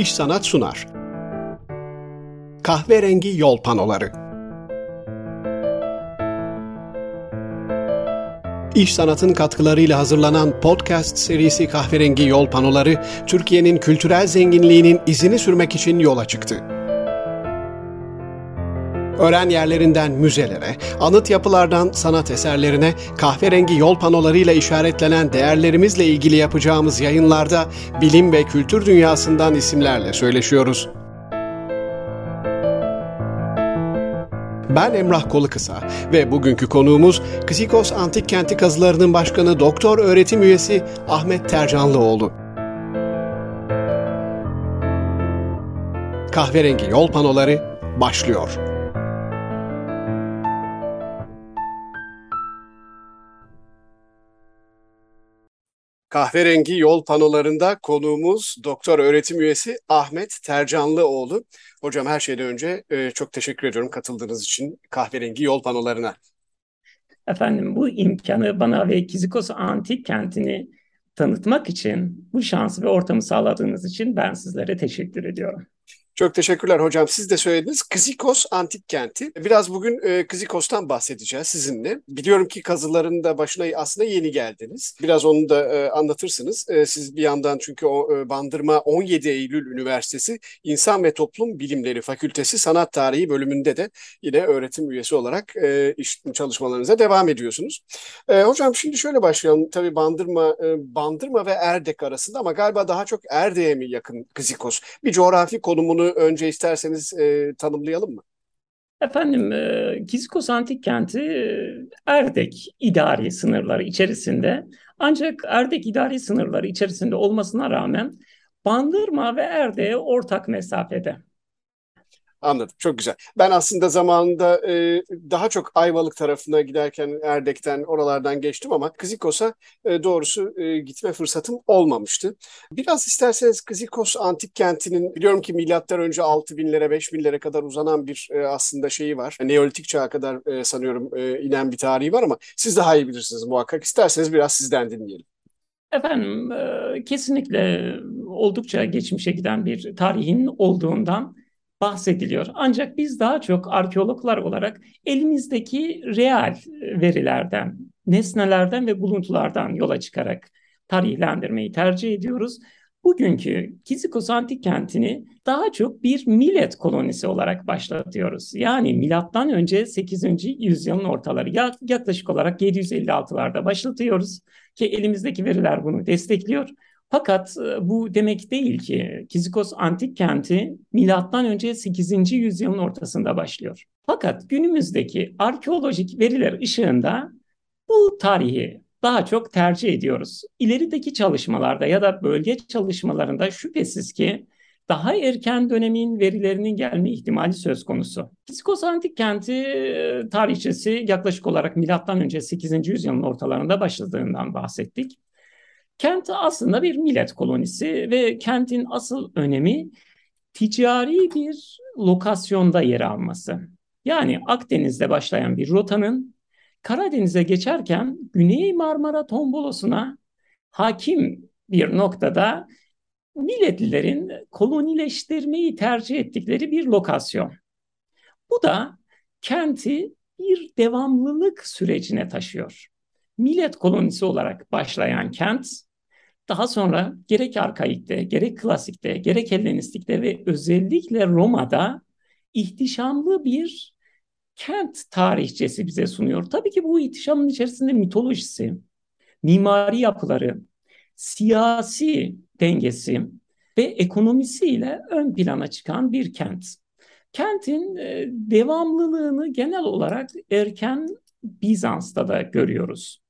İş Sanat sunar. Kahverengi Yol Panoları İş Sanat'ın katkılarıyla hazırlanan podcast serisi Kahverengi Yol Panoları, Türkiye'nin kültürel zenginliğinin izini sürmek için yola çıktı. Öğren yerlerinden müzelere, anıt yapılardan sanat eserlerine, kahverengi yol panolarıyla işaretlenen değerlerimizle ilgili yapacağımız yayınlarda bilim ve kültür dünyasından isimlerle söyleşiyoruz. Ben Emrah Kolukısa ve bugünkü konuğumuz Ksikos Antik Kenti Kazılarının Başkanı Doktor Öğretim Üyesi Ahmet Tercanlıoğlu. Kahverengi yol panoları başlıyor. Kahverengi yol panolarında konuğumuz doktor öğretim üyesi Ahmet Tercanlıoğlu. Hocam her şeyden önce e, çok teşekkür ediyorum katıldığınız için kahverengi yol panolarına. Efendim bu imkanı bana ve Kizikos Antik Kenti'ni tanıtmak için bu şansı ve ortamı sağladığınız için ben sizlere teşekkür ediyorum. Çok teşekkürler hocam. Siz de söylediniz. Kızikos antik kenti. Biraz bugün e, Kızikos'tan bahsedeceğiz sizinle. Biliyorum ki kazıların da başına aslında yeni geldiniz. Biraz onu da e, anlatırsınız. E, siz bir yandan çünkü o e, Bandırma 17 Eylül Üniversitesi İnsan ve Toplum Bilimleri Fakültesi Sanat Tarihi bölümünde de yine öğretim üyesi olarak e, iş çalışmalarınıza devam ediyorsunuz. E, hocam şimdi şöyle başlayalım. Tabii Bandırma e, Bandırma ve Erdek arasında ama galiba daha çok Erdek'e mi yakın Kızikos? Bir coğrafi konumunu önce isterseniz e, tanımlayalım mı? Efendim, e, Kizikos Antik Kenti e, Erdek idari sınırları içerisinde ancak Erdek idari sınırları içerisinde olmasına rağmen Bandırma ve Erdek'e ortak mesafede. Anladım. Çok güzel. Ben aslında zamanında e, daha çok Ayvalık tarafına giderken Erdek'ten oralardan geçtim ama Kızikos'a e, doğrusu e, gitme fırsatım olmamıştı. Biraz isterseniz Kızikos antik kentinin biliyorum ki milattan önce 6000'lere 5000'lere kadar uzanan bir e, aslında şeyi var. Neolitik çağa kadar e, sanıyorum e, inen bir tarihi var ama siz daha iyi bilirsiniz muhakkak. İsterseniz biraz sizden dinleyelim. Efendim e, kesinlikle oldukça geçmişe giden bir tarihin olduğundan bahsediliyor. Ancak biz daha çok arkeologlar olarak elimizdeki real verilerden, nesnelerden ve buluntulardan yola çıkarak tarihlendirmeyi tercih ediyoruz. Bugünkü Kizikos Antik Kenti'ni daha çok bir millet kolonisi olarak başlatıyoruz. Yani milattan önce 8. yüzyılın ortaları yaklaşık olarak 756'larda başlatıyoruz ki elimizdeki veriler bunu destekliyor. Fakat e, bu demek değil ki Kizikos antik kenti milattan önce 8. yüzyılın ortasında başlıyor. Fakat günümüzdeki arkeolojik veriler ışığında bu tarihi daha çok tercih ediyoruz. İlerideki çalışmalarda ya da bölge çalışmalarında şüphesiz ki daha erken dönemin verilerinin gelme ihtimali söz konusu. Kizikos Antik Kenti e, tarihçesi yaklaşık olarak milattan önce 8. yüzyılın ortalarında başladığından bahsettik. Kent aslında bir millet kolonisi ve kentin asıl önemi ticari bir lokasyonda yer alması. Yani Akdeniz'de başlayan bir rotanın Karadeniz'e geçerken Güney Marmara tombolosuna hakim bir noktada milletlilerin kolonileştirmeyi tercih ettikleri bir lokasyon. Bu da kenti bir devamlılık sürecine taşıyor. Millet kolonisi olarak başlayan kent daha sonra gerek arkaikte, gerek klasikte, gerek Hellenistikte ve özellikle Roma'da ihtişamlı bir kent tarihçesi bize sunuyor. Tabii ki bu ihtişamın içerisinde mitolojisi, mimari yapıları, siyasi dengesi ve ekonomisiyle ön plana çıkan bir kent. Kentin e, devamlılığını genel olarak erken Bizans'ta da görüyoruz.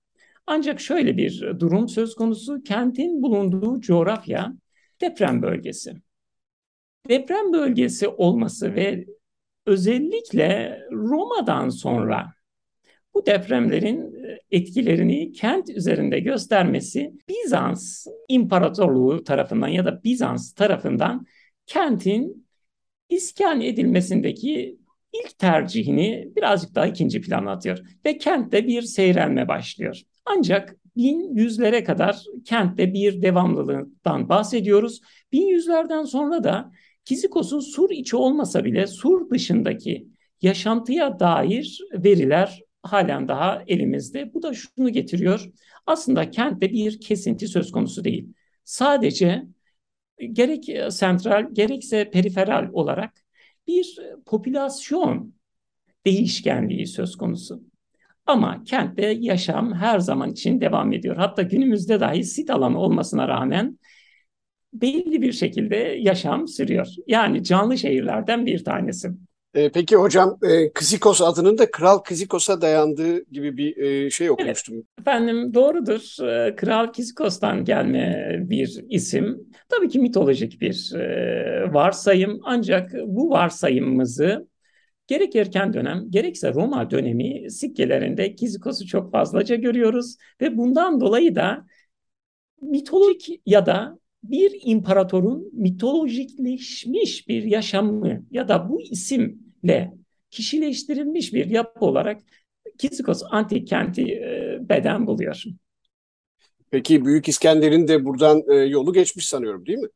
Ancak şöyle bir durum söz konusu. Kentin bulunduğu coğrafya deprem bölgesi. Deprem bölgesi olması ve özellikle Roma'dan sonra bu depremlerin etkilerini kent üzerinde göstermesi Bizans İmparatorluğu tarafından ya da Bizans tarafından kentin iskan edilmesindeki ilk tercihini birazcık daha ikinci plana atıyor ve kentte bir seyrelme başlıyor. Ancak bin yüzlere kadar kentte bir devamlılığından bahsediyoruz. Bin yüzlerden sonra da Kizikos'un sur içi olmasa bile sur dışındaki yaşantıya dair veriler halen daha elimizde. Bu da şunu getiriyor. Aslında kentte bir kesinti söz konusu değil. Sadece gerek sentral gerekse periferal olarak bir popülasyon değişkenliği söz konusu. Ama kentte yaşam her zaman için devam ediyor. Hatta günümüzde dahi sit alanı olmasına rağmen belli bir şekilde yaşam sürüyor. Yani canlı şehirlerden bir tanesi. E, peki hocam e, Kizikos adının da Kral Kizikos'a dayandığı gibi bir e, şey okumuştum. Evet, efendim doğrudur. E, Kral Kizikos'tan gelme bir isim. Tabii ki mitolojik bir e, varsayım. Ancak bu varsayımımızı gerek erken dönem gerekse Roma dönemi sikkelerinde Kizikos'u çok fazlaca görüyoruz. Ve bundan dolayı da mitolojik ya da bir imparatorun mitolojikleşmiş bir yaşamı ya da bu isimle kişileştirilmiş bir yapı olarak Kizikos antik kenti e, beden buluyor. Peki Büyük İskender'in de buradan e, yolu geçmiş sanıyorum değil mi?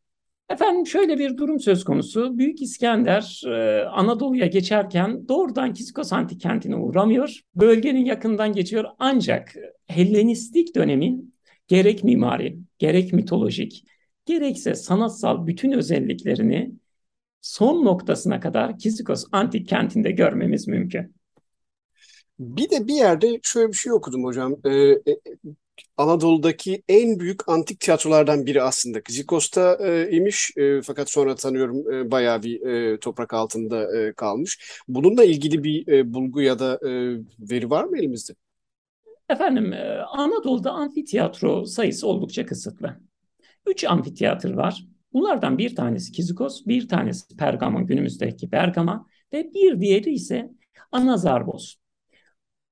Efendim şöyle bir durum söz konusu. Büyük İskender e, Anadolu'ya geçerken doğrudan Kizikos antik kentine uğramıyor. Bölgenin yakından geçiyor ancak Hellenistik dönemin gerek mimari, gerek mitolojik, gerekse sanatsal bütün özelliklerini son noktasına kadar Kizikos antik kentinde görmemiz mümkün. Bir de bir yerde şöyle bir şey okudum hocam. Ee, e, Anadolu'daki en büyük antik tiyatrolardan biri aslında Kizikos'ta e, imiş e, fakat sonra tanıyorum e, bayağı bir e, toprak altında e, kalmış. Bununla ilgili bir e, bulgu ya da e, veri var mı elimizde? Efendim e, Anadolu'da amfiteyatro sayısı oldukça kısıtlı. Üç amfiteyatr var. Bunlardan bir tanesi Kizikos, bir tanesi Pergamon günümüzdeki Bergama ve bir diğeri ise Anazarbos.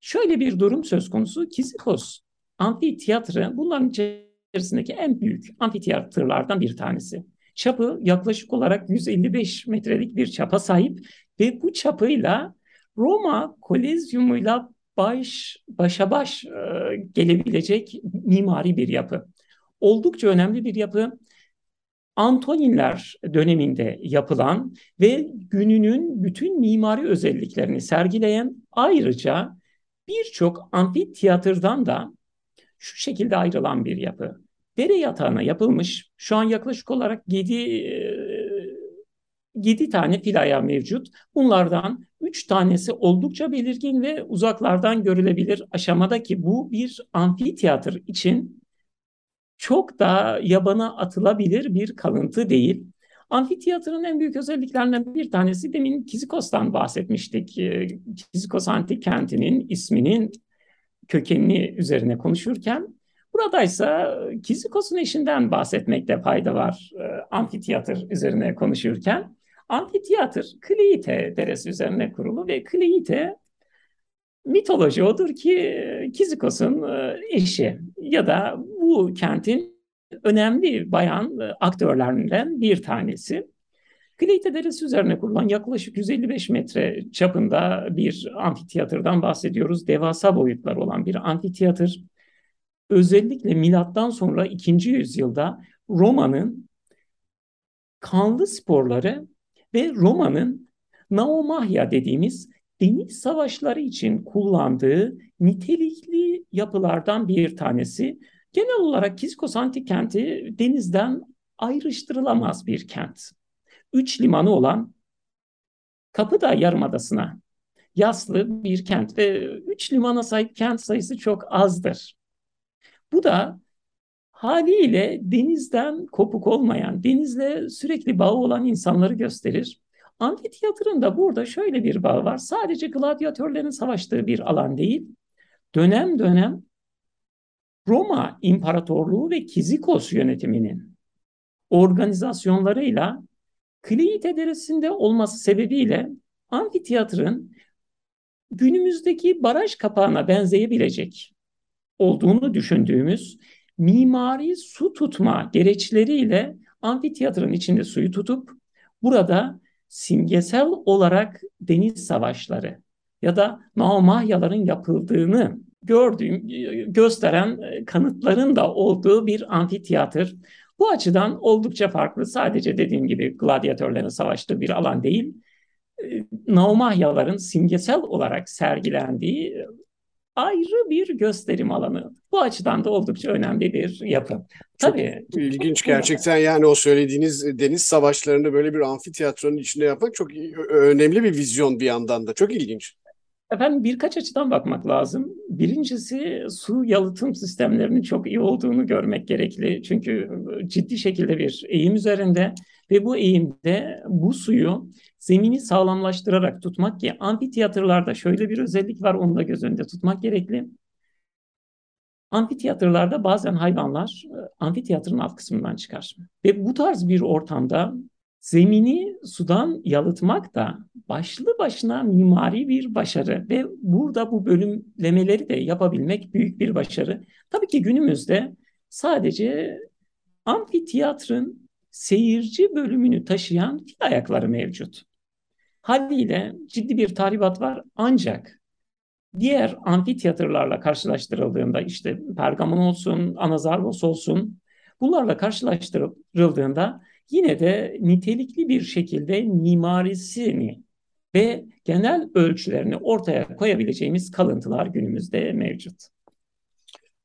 Şöyle bir durum söz konusu. Kizikos amfiteyatro bunların içerisindeki en büyük amfiteyatrlardan bir tanesi. Çapı yaklaşık olarak 155 metrelik bir çapa sahip ve bu çapıyla Roma Kolezyumuyla baş başa baş e, gelebilecek mimari bir yapı oldukça önemli bir yapı. Antoninler döneminde yapılan ve gününün bütün mimari özelliklerini sergileyen ayrıca birçok amfiteyatrdan da şu şekilde ayrılan bir yapı. Dere yatağına yapılmış, şu an yaklaşık olarak 7 7 tane filaya mevcut. Bunlardan 3 tanesi oldukça belirgin ve uzaklardan görülebilir aşamadaki bu bir amfiteyatr için çok da yabana atılabilir bir kalıntı değil. Amfiteyatronun en büyük özelliklerinden bir tanesi demin Kizikos'tan bahsetmiştik. Kizikos antik kentinin isminin kökenini üzerine konuşurken buradaysa Kizikos'un eşinden bahsetmekte fayda var e, amfiteyatr üzerine konuşurken. Amfiteyatr Kleite deresi üzerine kurulu ve Kleite mitoloji odur ki Kizikos'un e, eşi ya da bu kentin önemli bayan e, aktörlerinden bir tanesi. Kleyte Deresi üzerine kurulan yaklaşık 155 metre çapında bir amfiteyatrdan bahsediyoruz. Devasa boyutlar olan bir amfiteyatr. Özellikle milattan sonra 2. yüzyılda Roma'nın kanlı sporları ve Roma'nın naomahya dediğimiz deniz savaşları için kullandığı nitelikli yapılardan bir tanesi. Genel olarak Kiskos antik kenti denizden ayrıştırılamaz bir kent. Üç limanı olan Kapıdağ Yarımadası'na yaslı bir kent ve üç limana sahip kent sayısı çok azdır. Bu da haliyle denizden kopuk olmayan, denizle sürekli bağı olan insanları gösterir. Amfiteyatırın da burada şöyle bir bağı var. Sadece gladyatörlerin savaştığı bir alan değil. Dönem dönem Roma İmparatorluğu ve Kizikos yönetiminin organizasyonlarıyla Kleite Deresi'nde olması sebebiyle amfiteyatrın günümüzdeki baraj kapağına benzeyebilecek olduğunu düşündüğümüz mimari su tutma gereçleriyle amfiteyatrın içinde suyu tutup burada simgesel olarak deniz savaşları ya da Naumahyaların yapıldığını gördüğüm, gösteren kanıtların da olduğu bir amfiteyatr. Bu açıdan oldukça farklı. Sadece dediğim gibi gladyatörlerin savaştığı bir alan değil. Naumahyaların simgesel olarak sergilendiği ayrı bir gösterim alanı. Bu açıdan da oldukça önemli bir yapı. Tabii. Çok ilginç gerçekten yani o söylediğiniz deniz savaşlarını böyle bir amfiteyatronun içinde yapmak çok önemli bir vizyon bir yandan da. Çok ilginç. Efendim birkaç açıdan bakmak lazım. Birincisi su yalıtım sistemlerinin çok iyi olduğunu görmek gerekli. Çünkü ciddi şekilde bir eğim üzerinde ve bu eğimde bu suyu zemini sağlamlaştırarak tutmak ki amfiteyatrlarda şöyle bir özellik var onu da göz önünde tutmak gerekli. Amfiteyatrlarda bazen hayvanlar e, amfiteyatronun alt kısmından çıkar. Ve bu tarz bir ortamda zemini sudan yalıtmak da başlı başına mimari bir başarı ve burada bu bölümlemeleri de yapabilmek büyük bir başarı. Tabii ki günümüzde sadece amfiteyatronun seyirci bölümünü taşıyan fil ayakları mevcut. Haliyle ciddi bir tahribat var ancak diğer amfiteyatrlarla karşılaştırıldığında işte Pergamon olsun, Anazarvos olsun bunlarla karşılaştırıldığında yine de nitelikli bir şekilde mimarisini ve genel ölçülerini ortaya koyabileceğimiz kalıntılar günümüzde mevcut.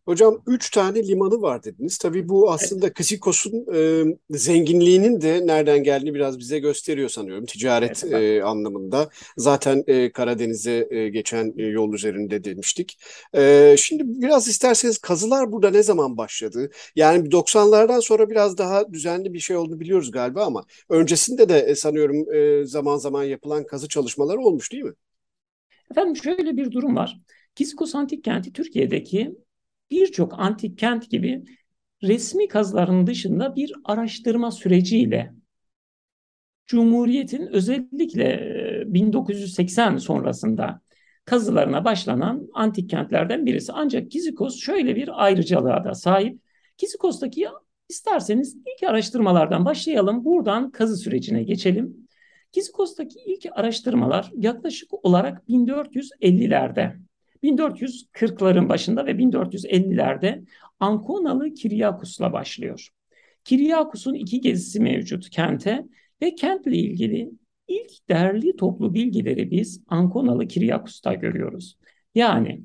Hocam üç tane limanı var dediniz. Tabii bu aslında evet. Ksikos'un e, zenginliğinin de nereden geldiğini biraz bize gösteriyor sanıyorum ticaret evet, e, anlamında. Zaten e, Karadeniz'e e, geçen e, yol üzerinde demiştik. E, şimdi biraz isterseniz kazılar burada ne zaman başladı? Yani 90'lardan sonra biraz daha düzenli bir şey oldu biliyoruz galiba ama öncesinde de e, sanıyorum e, zaman zaman yapılan kazı çalışmaları olmuş değil mi? Efendim şöyle bir durum var. Kiskos Antik Kenti Türkiye'deki birçok antik kent gibi resmi kazıların dışında bir araştırma süreciyle Cumhuriyet'in özellikle 1980 sonrasında kazılarına başlanan antik kentlerden birisi. Ancak Kizikos şöyle bir ayrıcalığa da sahip. Kizikos'taki isterseniz ilk araştırmalardan başlayalım. Buradan kazı sürecine geçelim. Kizikos'taki ilk araştırmalar yaklaşık olarak 1450'lerde 1440'ların başında ve 1450'lerde Ankonalı Kiryakus'la başlıyor. Kiryakus'un iki gezisi mevcut kente ve kentle ilgili ilk derli toplu bilgileri biz Ankonalı Kiryakus'ta görüyoruz. Yani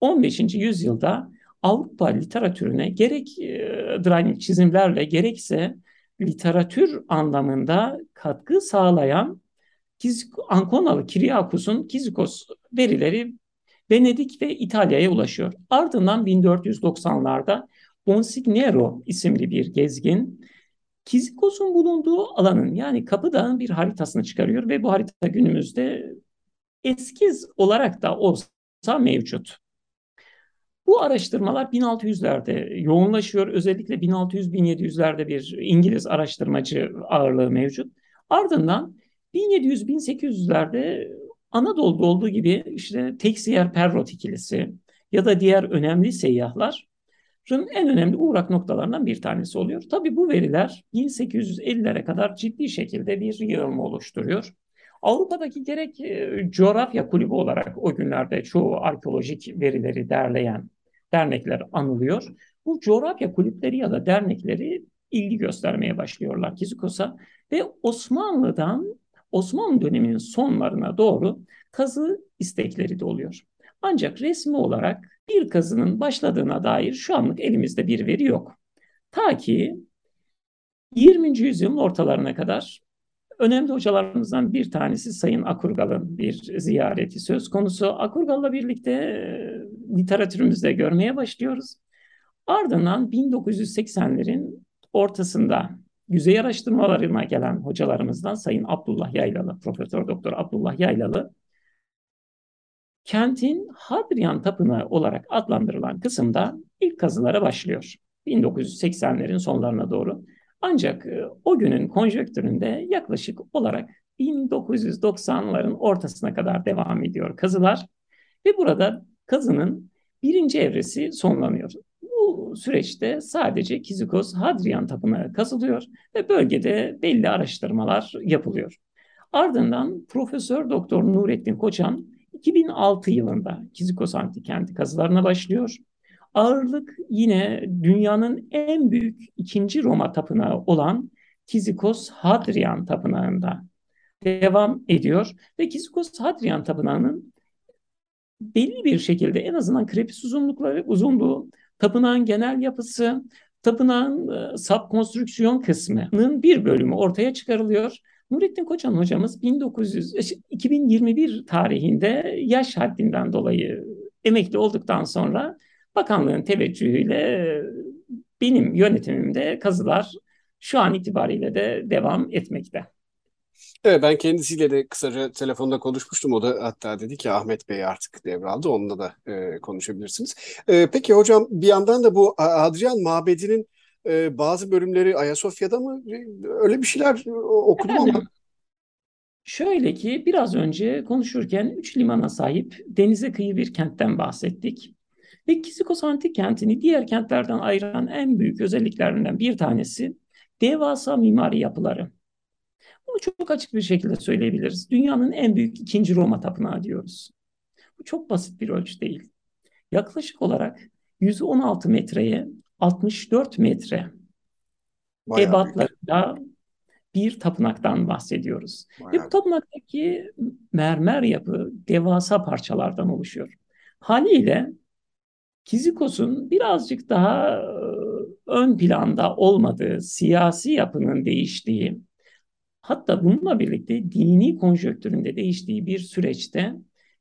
15. yüzyılda Avrupa literatürüne gerek e, çizimlerle gerekse literatür anlamında katkı sağlayan Ankonalı Kiryakus'un Kizikos verileri Venedik ve İtalya'ya ulaşıyor. Ardından 1490'larda Bonsignero isimli bir gezgin Kizikos'un bulunduğu alanın yani Kapıdağ'ın bir haritasını çıkarıyor ve bu harita günümüzde eskiz olarak da olsa mevcut. Bu araştırmalar 1600'lerde yoğunlaşıyor. Özellikle 1600-1700'lerde bir İngiliz araştırmacı ağırlığı mevcut. Ardından 1700-1800'lerde Anadolu'da olduğu gibi işte Texier Perrot ikilisi ya da diğer önemli seyyahların en önemli uğrak noktalarından bir tanesi oluyor. Tabi bu veriler 1850'lere kadar ciddi şekilde bir yığılma oluşturuyor. Avrupa'daki gerek e, coğrafya kulübü olarak o günlerde çoğu arkeolojik verileri derleyen dernekler anılıyor. Bu coğrafya kulüpleri ya da dernekleri ilgi göstermeye başlıyorlar Kizikos'a ve Osmanlı'dan Osmanlı döneminin sonlarına doğru kazı istekleri de oluyor. Ancak resmi olarak bir kazının başladığına dair şu anlık elimizde bir veri yok. Ta ki 20. yüzyılın ortalarına kadar önemli hocalarımızdan bir tanesi Sayın Akurgal'ın bir ziyareti söz konusu. Akurgal'la birlikte e, literatürümüzde görmeye başlıyoruz. Ardından 1980'lerin ortasında yüzey araştırmalarına gelen hocalarımızdan Sayın Abdullah Yaylalı, Profesör Doktor Abdullah Yaylalı, kentin Hadrian Tapınağı olarak adlandırılan kısımda ilk kazılara başlıyor. 1980'lerin sonlarına doğru. Ancak e, o günün konjöktüründe yaklaşık olarak 1990'ların ortasına kadar devam ediyor kazılar ve burada kazının birinci evresi sonlanıyor süreçte sadece Kizikos Hadrian Tapınağı kazılıyor ve bölgede belli araştırmalar yapılıyor. Ardından Profesör Doktor Nurettin Koçan 2006 yılında Kizikos Antik Kenti kazılarına başlıyor. Ağırlık yine dünyanın en büyük ikinci Roma tapınağı olan Kizikos Hadrian Tapınağı'nda devam ediyor. Ve Kizikos Hadrian Tapınağı'nın belli bir şekilde en azından krepis uzunlukları, uzunluğu, tapınağın genel yapısı, tapınağın e, subkonstrüksiyon kısmının bir bölümü ortaya çıkarılıyor. Nurettin Koçan hocamız 1900 2021 tarihinde yaş haddinden dolayı emekli olduktan sonra bakanlığın teveccühüyle benim yönetimimde kazılar şu an itibariyle de devam etmekte. Evet ben kendisiyle de kısaca telefonda konuşmuştum. O da hatta dedi ki Ahmet Bey artık devraldı. Onunla da e, konuşabilirsiniz. E, peki hocam bir yandan da bu Adrian Mabedi'nin e, bazı bölümleri Ayasofya'da mı? Öyle bir şeyler okudum Efendim, ama. Şöyle ki biraz önce konuşurken üç limana sahip denize kıyı bir kentten bahsettik. Ve Kisikos Antik Kenti'ni diğer kentlerden ayıran en büyük özelliklerinden bir tanesi devasa mimari yapıları. Bunu çok açık bir şekilde söyleyebiliriz. Dünyanın en büyük ikinci Roma tapınağı diyoruz. Bu çok basit bir ölçü değil. Yaklaşık olarak 116 metreye 64 metre Bayağı ebatlarında bir tapınaktan bahsediyoruz. Bayağı. Ve bu tapınaktaki mermer yapı devasa parçalardan oluşuyor. Haliyle Kizikos'un birazcık daha ön planda olmadığı, siyasi yapının değiştiği, hatta bununla birlikte dini konjöktüründe değiştiği bir süreçte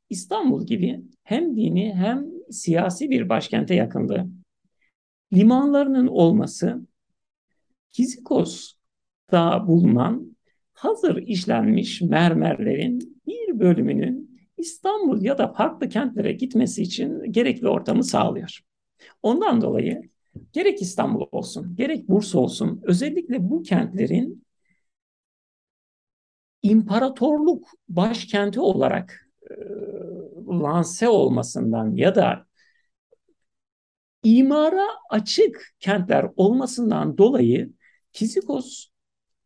İstanbul gibi hem dini hem siyasi bir başkente yakınlığı, limanlarının olması, Kizikos'ta bulunan hazır işlenmiş mermerlerin bir bölümünün İstanbul ya da farklı kentlere gitmesi için gerekli ortamı sağlıyor. Ondan dolayı gerek İstanbul olsun, gerek Bursa olsun özellikle bu kentlerin imparatorluk başkenti olarak e, lanse olmasından ya da imara açık kentler olmasından dolayı Kizikos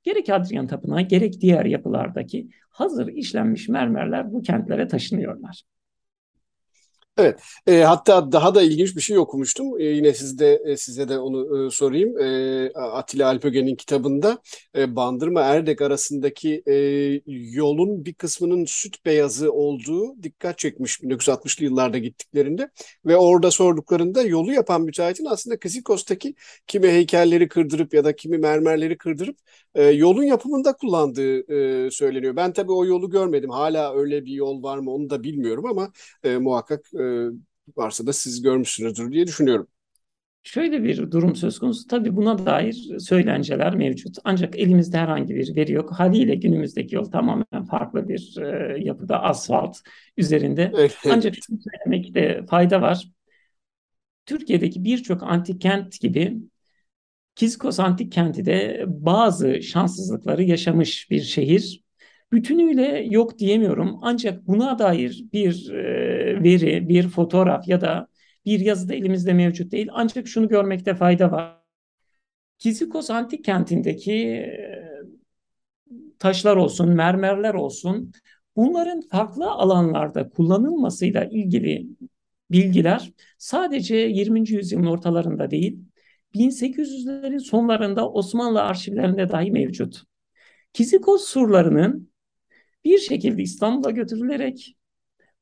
gerek Hadrian Tapınağı gerek diğer yapılardaki hazır işlenmiş mermerler bu kentlere taşınıyorlar. Evet. E, hatta daha da ilginç bir şey okumuştum. E, yine sizde e, size de onu e, sorayım. E, Atilla Alpögen'in kitabında e, Bandırma Erdek arasındaki e, yolun bir kısmının süt beyazı olduğu dikkat çekmiş 1960'lı yıllarda gittiklerinde ve orada sorduklarında yolu yapan müteahhitin aslında Kizikos'taki kimi heykelleri kırdırıp ya da kimi mermerleri kırdırıp e, yolun yapımında kullandığı e, söyleniyor. Ben tabii o yolu görmedim. Hala öyle bir yol var mı onu da bilmiyorum ama e, muhakkak e, varsa da siz görmüşsünüzdür diye düşünüyorum. Şöyle bir durum söz konusu. Tabii buna dair söylenceler mevcut. Ancak elimizde herhangi bir veri yok. Haliyle günümüzdeki yol tamamen farklı bir e, yapıda asfalt üzerinde. Ancak şunu söylemekte fayda var. Türkiye'deki birçok antik kent gibi Kizkos antik kenti de bazı şanssızlıkları yaşamış bir şehir. Bütünüyle yok diyemiyorum ancak buna dair bir e, veri, bir fotoğraf ya da bir yazı da elimizde mevcut değil. Ancak şunu görmekte fayda var. Kizikos antik kentindeki e, taşlar olsun, mermerler olsun bunların farklı alanlarda kullanılmasıyla ilgili bilgiler sadece 20. yüzyılın ortalarında değil 1800'lerin sonlarında Osmanlı arşivlerinde dahi mevcut. Kizikos surlarının bir şekilde İstanbul'a götürülerek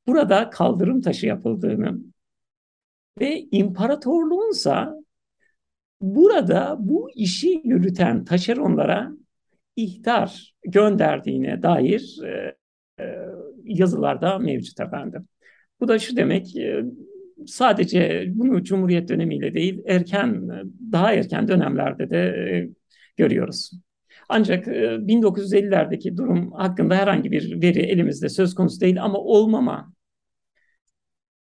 burada kaldırım taşı yapıldığını ve imparatorluğunsa burada bu işi yürüten taşeronlara ihtar gönderdiğine dair e, e, yazılarda mevcut efendim. Bu da şu demek, e, sadece bunu Cumhuriyet dönemiyle değil, erken daha erken dönemlerde de e, görüyoruz. Ancak 1950'lerdeki e, durum hakkında herhangi bir veri elimizde söz konusu değil ama olmama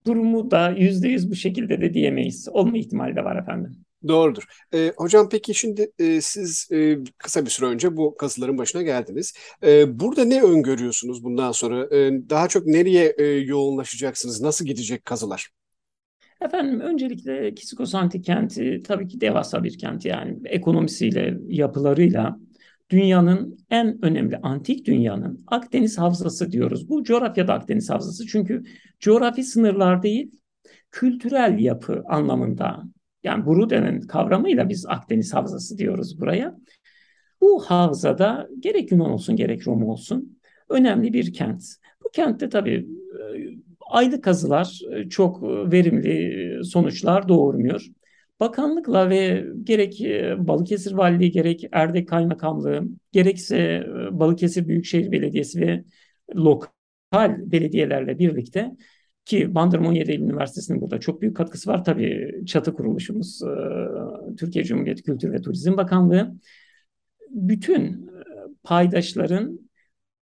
durumu da yüzde yüz bu şekilde de diyemeyiz. Olma ihtimali de var efendim. Doğrudur. E, hocam peki şimdi e, siz e, kısa bir süre önce bu kazıların başına geldiniz. E, burada ne öngörüyorsunuz bundan sonra? E, daha çok nereye e, yoğunlaşacaksınız? Nasıl gidecek kazılar? Efendim öncelikle Kisikos Antik Kenti tabii ki devasa bir kent yani ekonomisiyle, yapılarıyla dünyanın en önemli antik dünyanın Akdeniz Havzası diyoruz. Bu coğrafyada Akdeniz Havzası çünkü coğrafi sınırlar değil, kültürel yapı anlamında yani Bruden'in kavramıyla biz Akdeniz Havzası diyoruz buraya. Bu havzada gerek Yunan olsun gerek Roma olsun önemli bir kent. Bu kentte tabii e, aylık kazılar e, çok verimli sonuçlar doğurmuyor. Bakanlıkla ve gerek e, Balıkesir Valiliği, gerek Erdek Kaymakamlığı, gerekse Balıkesir Büyükşehir Belediyesi ve lokal belediyelerle birlikte ki Bandırma 17 Eylül Üniversitesi'nin burada çok büyük katkısı var. Tabii çatı kuruluşumuz Türkiye Cumhuriyeti Kültür ve Turizm Bakanlığı. Bütün paydaşların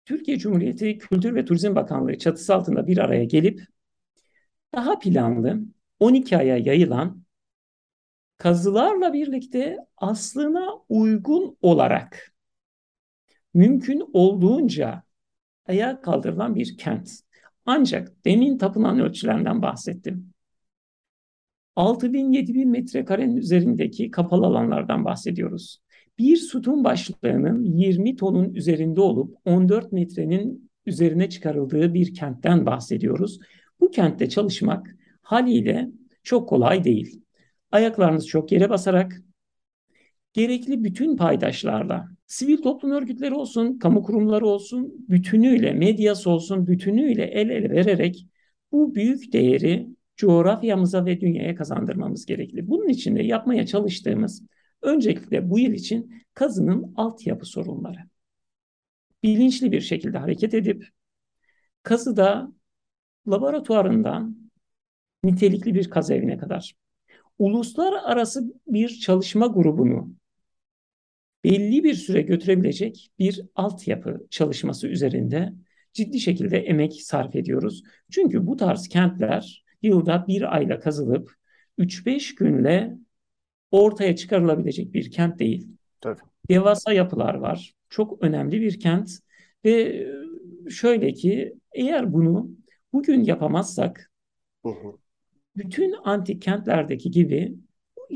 Türkiye Cumhuriyeti Kültür ve Turizm Bakanlığı çatısı altında bir araya gelip daha planlı 12 aya yayılan kazılarla birlikte aslına uygun olarak mümkün olduğunca ayağa kaldırılan bir kent. Ancak demin tapınan ölçülerinden bahsettim. 6000-7000 metrekarenin üzerindeki kapalı alanlardan bahsediyoruz bir sütun başlığının 20 tonun üzerinde olup 14 metrenin üzerine çıkarıldığı bir kentten bahsediyoruz. Bu kentte çalışmak haliyle çok kolay değil. Ayaklarınız çok yere basarak gerekli bütün paydaşlarla, sivil toplum örgütleri olsun, kamu kurumları olsun, bütünüyle, medyası olsun, bütünüyle el ele vererek bu büyük değeri coğrafyamıza ve dünyaya kazandırmamız gerekli. Bunun için de yapmaya çalıştığımız Öncelikle bu yıl için kazının altyapı sorunları. Bilinçli bir şekilde hareket edip kazıda laboratuvarından nitelikli bir kaz evine kadar uluslararası bir çalışma grubunu belli bir süre götürebilecek bir altyapı çalışması üzerinde ciddi şekilde emek sarf ediyoruz. Çünkü bu tarz kentler yılda bir ayla kazılıp 3-5 günle ortaya çıkarılabilecek bir kent değil. Tabii. Devasa yapılar var. Çok önemli bir kent ve e, şöyle ki eğer bunu bugün yapamazsak hı hı. Bütün antik kentlerdeki gibi bu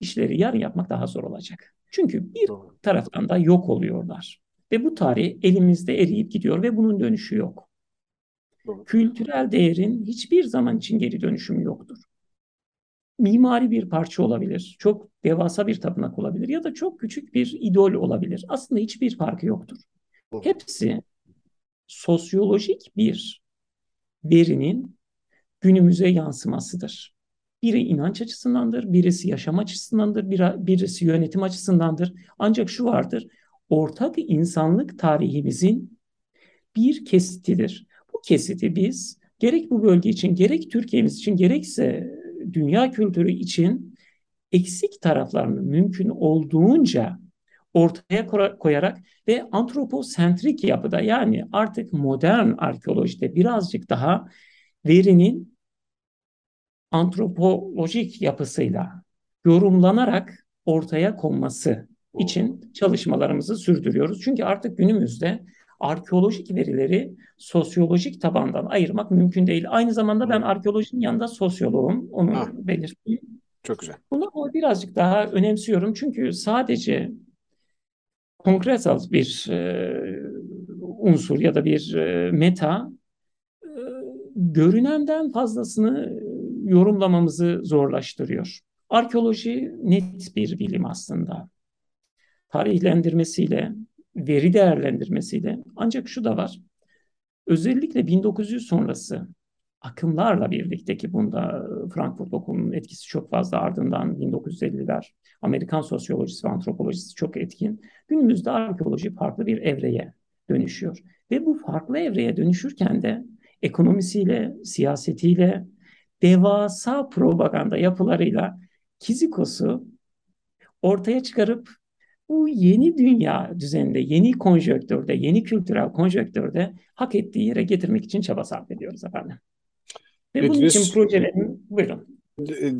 işleri yarın yapmak daha zor olacak. Çünkü bir taraftan da yok oluyorlar. Ve bu tarih elimizde eriyip gidiyor ve bunun dönüşü yok. Kültürel değerin hiçbir zaman için geri dönüşümü yoktur mimari bir parça olabilir. Çok devasa bir tapınak olabilir ya da çok küçük bir idol olabilir. Aslında hiçbir farkı yoktur. Hepsi sosyolojik bir verinin günümüze yansımasıdır. Biri inanç açısındandır, birisi yaşam açısındandır, birisi yönetim açısındandır. Ancak şu vardır, ortak insanlık tarihimizin bir kesitidir. Bu kesiti biz gerek bu bölge için, gerek Türkiye'miz için, gerekse dünya kültürü için eksik taraflarını mümkün olduğunca ortaya koyarak ve antroposentrik yapıda yani artık modern arkeolojide birazcık daha verinin antropolojik yapısıyla yorumlanarak ortaya konması için çalışmalarımızı sürdürüyoruz. Çünkü artık günümüzde arkeolojik verileri sosyolojik tabandan ayırmak mümkün değil. Aynı zamanda ben arkeolojinin yanında sosyoloğum. Onu ha. belirteyim. Çok güzel. Bunu birazcık daha önemsiyorum. Çünkü sadece konkretal bir e, unsur ya da bir e, meta e, görünenden fazlasını yorumlamamızı zorlaştırıyor. Arkeoloji net bir bilim aslında. Tarihlendirmesiyle, veri değerlendirmesiyle ancak şu da var. Özellikle 1900 sonrası akımlarla birlikte ki bunda Frankfurt Okulu'nun etkisi çok fazla ardından 1950'ler Amerikan sosyolojisi ve antropolojisi çok etkin. Günümüzde arkeoloji farklı bir evreye dönüşüyor. Ve bu farklı evreye dönüşürken de ekonomisiyle, siyasetiyle, devasa propaganda yapılarıyla Kizikos'u ortaya çıkarıp bu yeni dünya düzeninde, yeni konjöktörde, yeni kültürel konjöktörde hak ettiği yere getirmek için çaba sarf ediyoruz efendim. Ve Dediğiniz, bunun için projelerin, buyurun.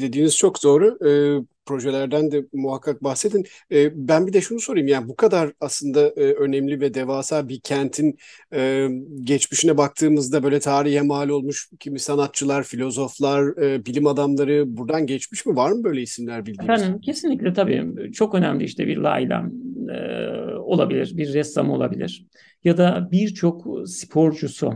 Dediğiniz çok doğru. Ee, projelerden de muhakkak bahsedin. E, ben bir de şunu sorayım yani bu kadar aslında e, önemli ve devasa bir kentin e, geçmişine baktığımızda böyle tarihe mal olmuş kimi sanatçılar, filozoflar, e, bilim adamları buradan geçmiş mi? Var mı böyle isimler bildiğiniz? Efendim kesinlikle tabii çok önemli işte bir Layla, e, olabilir, bir ressam olabilir ya da birçok sporcusu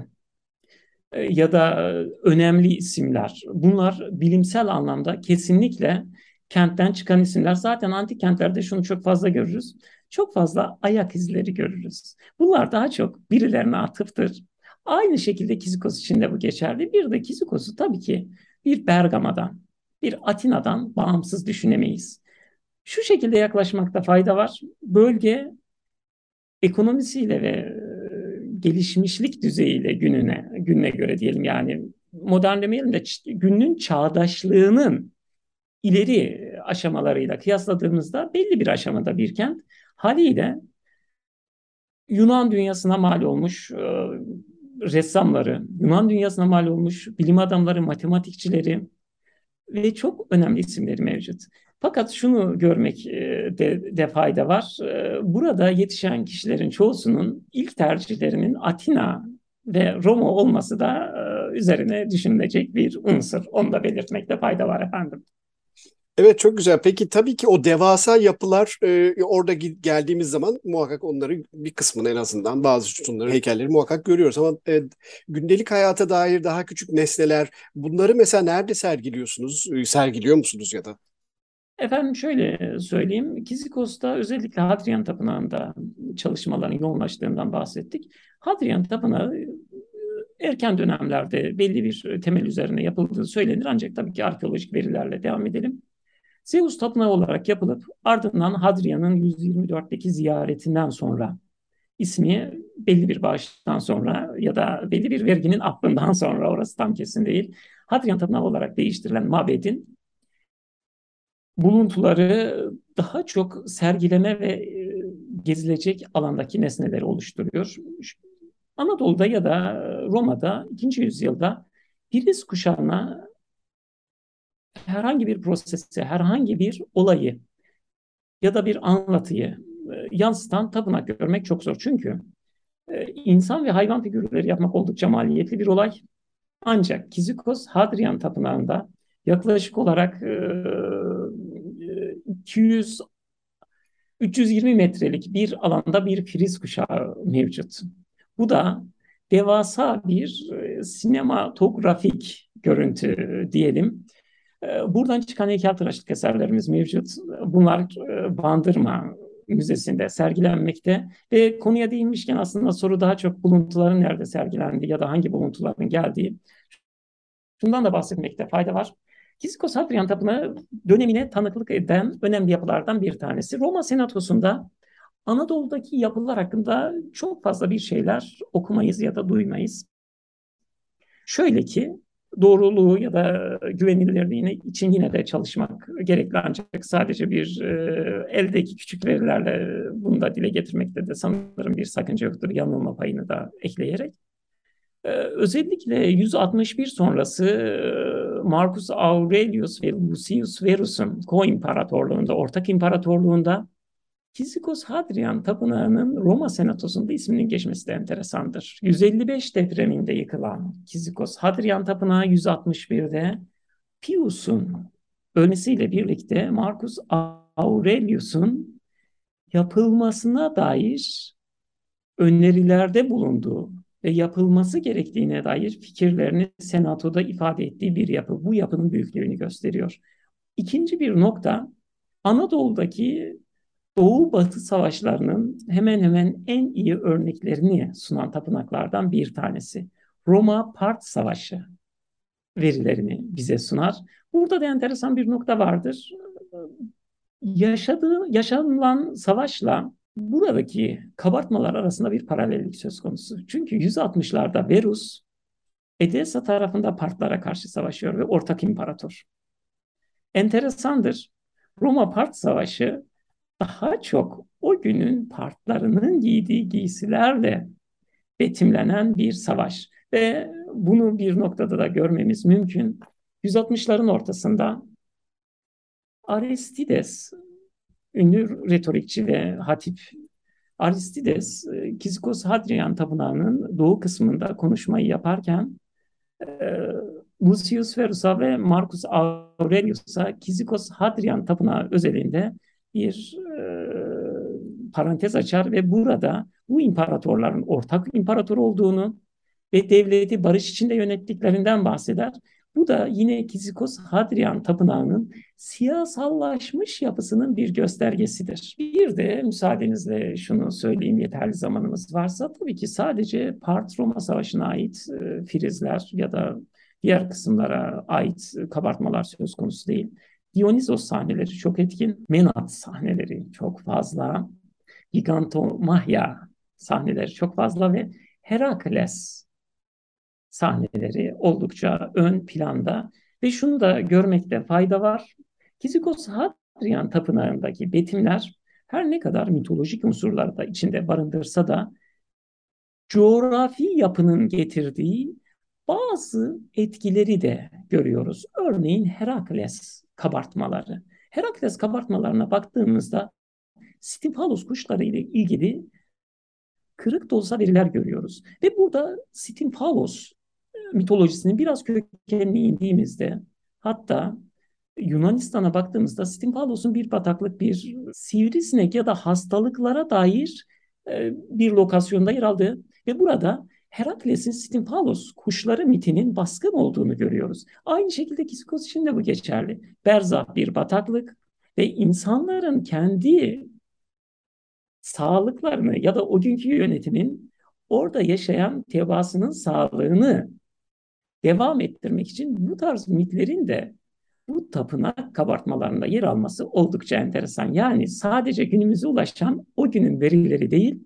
e, ya da önemli isimler. Bunlar bilimsel anlamda kesinlikle kentten çıkan isimler. Zaten antik kentlerde şunu çok fazla görürüz. Çok fazla ayak izleri görürüz. Bunlar daha çok birilerine atıftır. Aynı şekilde Kizikos için de bu geçerli. Bir de Kizikos'u tabii ki bir Bergama'dan, bir Atina'dan bağımsız düşünemeyiz. Şu şekilde yaklaşmakta fayda var. Bölge ekonomisiyle ve gelişmişlik düzeyiyle gününe gününe göre diyelim yani modern demeyelim de günün çağdaşlığının ileri aşamalarıyla kıyasladığımızda belli bir aşamada bir kent haliyle Yunan dünyasına mal olmuş e, ressamları, Yunan dünyasına mal olmuş bilim adamları, matematikçileri ve çok önemli isimleri mevcut. Fakat şunu görmek e, de, de fayda var. E, burada yetişen kişilerin çoğusunun ilk tercihlerinin Atina ve Roma olması da e, üzerine düşünülecek bir unsur. Onu da belirtmekte fayda var efendim. Evet çok güzel. Peki tabii ki o devasa yapılar e, orada geldiğimiz zaman muhakkak onları bir kısmını en azından bazı sütunları, heykelleri muhakkak görüyoruz. Ama e, gündelik hayata dair daha küçük nesneler bunları mesela nerede sergiliyorsunuz? E, sergiliyor musunuz ya da? Efendim şöyle söyleyeyim. Kizikos'ta özellikle Hadrian Tapınağı'nda çalışmaların yoğunlaştığından bahsettik. Hadrian Tapınağı erken dönemlerde belli bir temel üzerine yapıldığı söylenir. Ancak tabii ki arkeolojik verilerle devam edelim. Zeus tapınağı olarak yapılıp ardından Hadrian'ın 124'teki ziyaretinden sonra ismi belli bir bağıştan sonra ya da belli bir verginin affından sonra orası tam kesin değil. Hadrian tapınağı olarak değiştirilen mabedin buluntuları daha çok sergileme ve e, gezilecek alandaki nesneleri oluşturuyor. Anadolu'da ya da Roma'da 2. yüzyılda Filiz kuşağına herhangi bir prosesi, herhangi bir olayı ya da bir anlatıyı e, yansıtan tapınak görmek çok zor. Çünkü e, insan ve hayvan figürleri yapmak oldukça maliyetli bir olay. Ancak Kizikos Hadrian Tapınağı'nda yaklaşık olarak 200 e, 320 metrelik bir alanda bir friz kuşağı mevcut. Bu da devasa bir sinematografik görüntü diyelim. Ee, buradan çıkan heykeltıraşlık eserlerimiz mevcut. Bunlar e, Bandırma Müzesi'nde sergilenmekte ve konuya değinmişken aslında soru daha çok buluntuların nerede sergilendiği ya da hangi buluntuların geldiği. Şundan da bahsetmekte fayda var. Kizikos Hadrian Tapınağı dönemine tanıklık eden önemli yapılardan bir tanesi. Roma Senatosu'nda Anadolu'daki yapılar hakkında çok fazla bir şeyler okumayız ya da duymayız. Şöyle ki doğruluğu ya da güvenilirliğini için yine de çalışmak gerekli ancak sadece bir e, eldeki küçük verilerle bunu da dile getirmekte de sanırım bir sakınca yoktur yanılma payını da ekleyerek. E, özellikle 161 sonrası e, Marcus Aurelius ve Lucius Verus'un ko-imparatorluğunda, ortak imparatorluğunda Kizikos Hadrian Tapınağı'nın Roma Senatosu'nda isminin geçmesi de enteresandır. 155 depreminde yıkılan Kizikos Hadrian Tapınağı 161'de Pius'un ölmesiyle birlikte Marcus Aurelius'un yapılmasına dair önerilerde bulunduğu ve yapılması gerektiğine dair fikirlerini senatoda ifade ettiği bir yapı. Bu yapının büyüklüğünü gösteriyor. İkinci bir nokta Anadolu'daki Doğu-Batı savaşlarının hemen hemen en iyi örneklerini sunan tapınaklardan bir tanesi. Roma-Part Savaşı verilerini bize sunar. Burada da enteresan bir nokta vardır. Yaşadığı, yaşanılan savaşla buradaki kabartmalar arasında bir paralellik söz konusu. Çünkü 160'larda Verus Edessa tarafında Partlara karşı savaşıyor ve ortak imparator. Enteresandır. Roma-Part Savaşı daha çok o günün partlarının giydiği giysilerle betimlenen bir savaş. Ve bunu bir noktada da görmemiz mümkün. 160'ların ortasında Aristides, ünlü retorikçi ve hatip Aristides, Kizikos Hadrian Tapınağı'nın doğu kısmında konuşmayı yaparken e, Lucius Verus'a ve Marcus Aurelius'a Kizikos Hadrian Tapınağı özelinde bir e, parantez açar ve burada bu imparatorların ortak imparator olduğunu ve devleti barış içinde yönettiklerinden bahseder. Bu da yine Kizikos Hadrian Tapınağı'nın siyasallaşmış yapısının bir göstergesidir. Bir de müsaadenizle şunu söyleyeyim yeterli zamanımız varsa tabii ki sadece Part Roma Savaşı'na ait e, frizler ya da diğer kısımlara ait kabartmalar söz konusu değil. Dionysos sahneleri çok etkin, Menat sahneleri çok fazla, Gigantomahya sahneleri çok fazla ve Herakles sahneleri oldukça ön planda ve şunu da görmekte fayda var. Kizikos Hadrian Tapınağı'ndaki betimler her ne kadar mitolojik unsurları da içinde barındırsa da coğrafi yapının getirdiği bazı etkileri de görüyoruz. Örneğin Herakles kabartmaları. Herakles kabartmalarına baktığımızda Stimpalos kuşları ile ilgili kırık da veriler görüyoruz. Ve burada Stimpalos mitolojisinin biraz kökenine indiğimizde hatta Yunanistan'a baktığımızda Stimpalos'un bir bataklık, bir sivrisinek ya da hastalıklara dair e, bir lokasyonda yer aldığı ve burada Herakles'in Stimpalos kuşları mitinin baskın olduğunu görüyoruz. Aynı şekilde Kisikos için de bu geçerli. Berzah bir bataklık ve insanların kendi sağlıklarını ya da o günkü yönetimin orada yaşayan tebaasının sağlığını devam ettirmek için bu tarz mitlerin de bu tapınak kabartmalarında yer alması oldukça enteresan. Yani sadece günümüze ulaşan o günün verileri değil,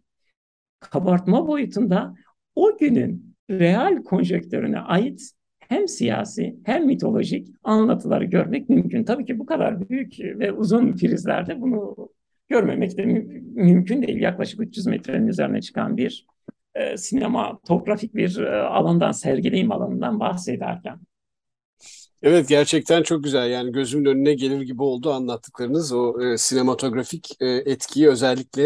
kabartma boyutunda o günün real konjektörüne ait hem siyasi hem mitolojik anlatıları görmek mümkün. Tabii ki bu kadar büyük ve uzun prizlerde bunu görmemek de mü- mümkün değil. Yaklaşık 300 metrenin üzerine çıkan bir e, sinematografik bir e, alandan, sergileyim alanından bahsederken. Evet gerçekten çok güzel yani gözümün önüne gelir gibi oldu anlattıklarınız o e, sinematografik e, etkiyi özellikle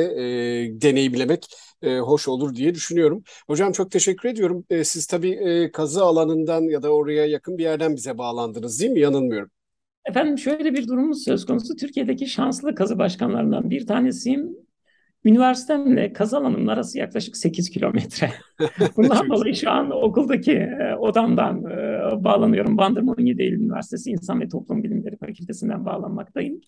e, deneyimlemek e, hoş olur diye düşünüyorum. Hocam çok teşekkür ediyorum. E, siz tabii e, kazı alanından ya da oraya yakın bir yerden bize bağlandınız değil mi? Yanılmıyorum. Efendim şöyle bir durumumuz söz konusu. Türkiye'deki şanslı kazı başkanlarından bir tanesiyim. Üniversitemle kazı alanımın arası yaklaşık 8 kilometre. Bundan dolayı şu an okuldaki e, odamdan e, bağlanıyorum. Bandırma 17 Eylül Üniversitesi İnsan ve Toplum Bilimleri Fakültesinden bağlanmaktayım.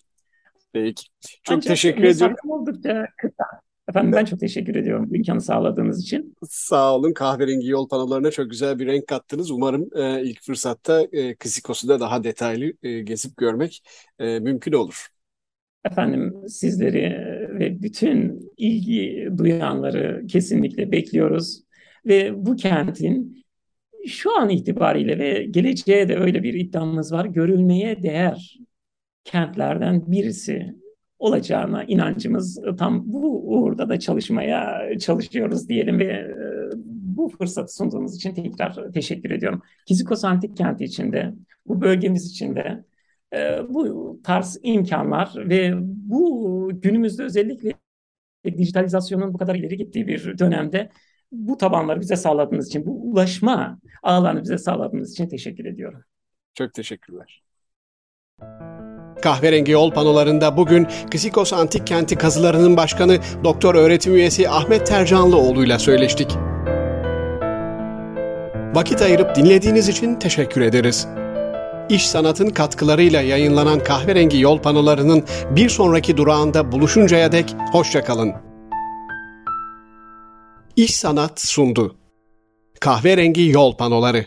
Peki. Çok Ancak teşekkür ediyorum. oldukça kısa. Efendim ben çok teşekkür ediyorum bu imkanı sağladığınız için. Sağ olun. Kahverengi yol panolarına çok güzel bir renk kattınız. Umarım e, ilk fırsatta e, Kızikos'u da daha detaylı e, gezip görmek e, mümkün olur. Efendim sizleri ve bütün ilgi duyanları kesinlikle bekliyoruz. Ve bu kentin şu an itibariyle ve geleceğe de öyle bir iddiamız var. Görülmeye değer kentlerden birisi olacağına inancımız tam bu uğurda da çalışmaya çalışıyoruz diyelim ve e, bu fırsatı sunduğunuz için tekrar teşekkür ediyorum. Kizikos Antik Kenti içinde, bu bölgemiz içinde e, bu tarz imkanlar ve bu günümüzde özellikle dijitalizasyonun bu kadar ileri gittiği bir dönemde bu tabanları bize sağladığınız için, bu ulaşma ağlarını bize sağladığınız için teşekkür ediyorum. Çok teşekkürler. Kahverengi yol panolarında bugün Kızikos Antik Kenti kazılarının başkanı Doktor öğretim üyesi Ahmet Tercanlıoğlu ile söyleştik. Vakit ayırıp dinlediğiniz için teşekkür ederiz. İş Sanat'ın katkılarıyla yayınlanan kahverengi yol panolarının bir sonraki durağında buluşuncaya dek hoşçakalın. İş Sanat sundu. Kahverengi yol panoları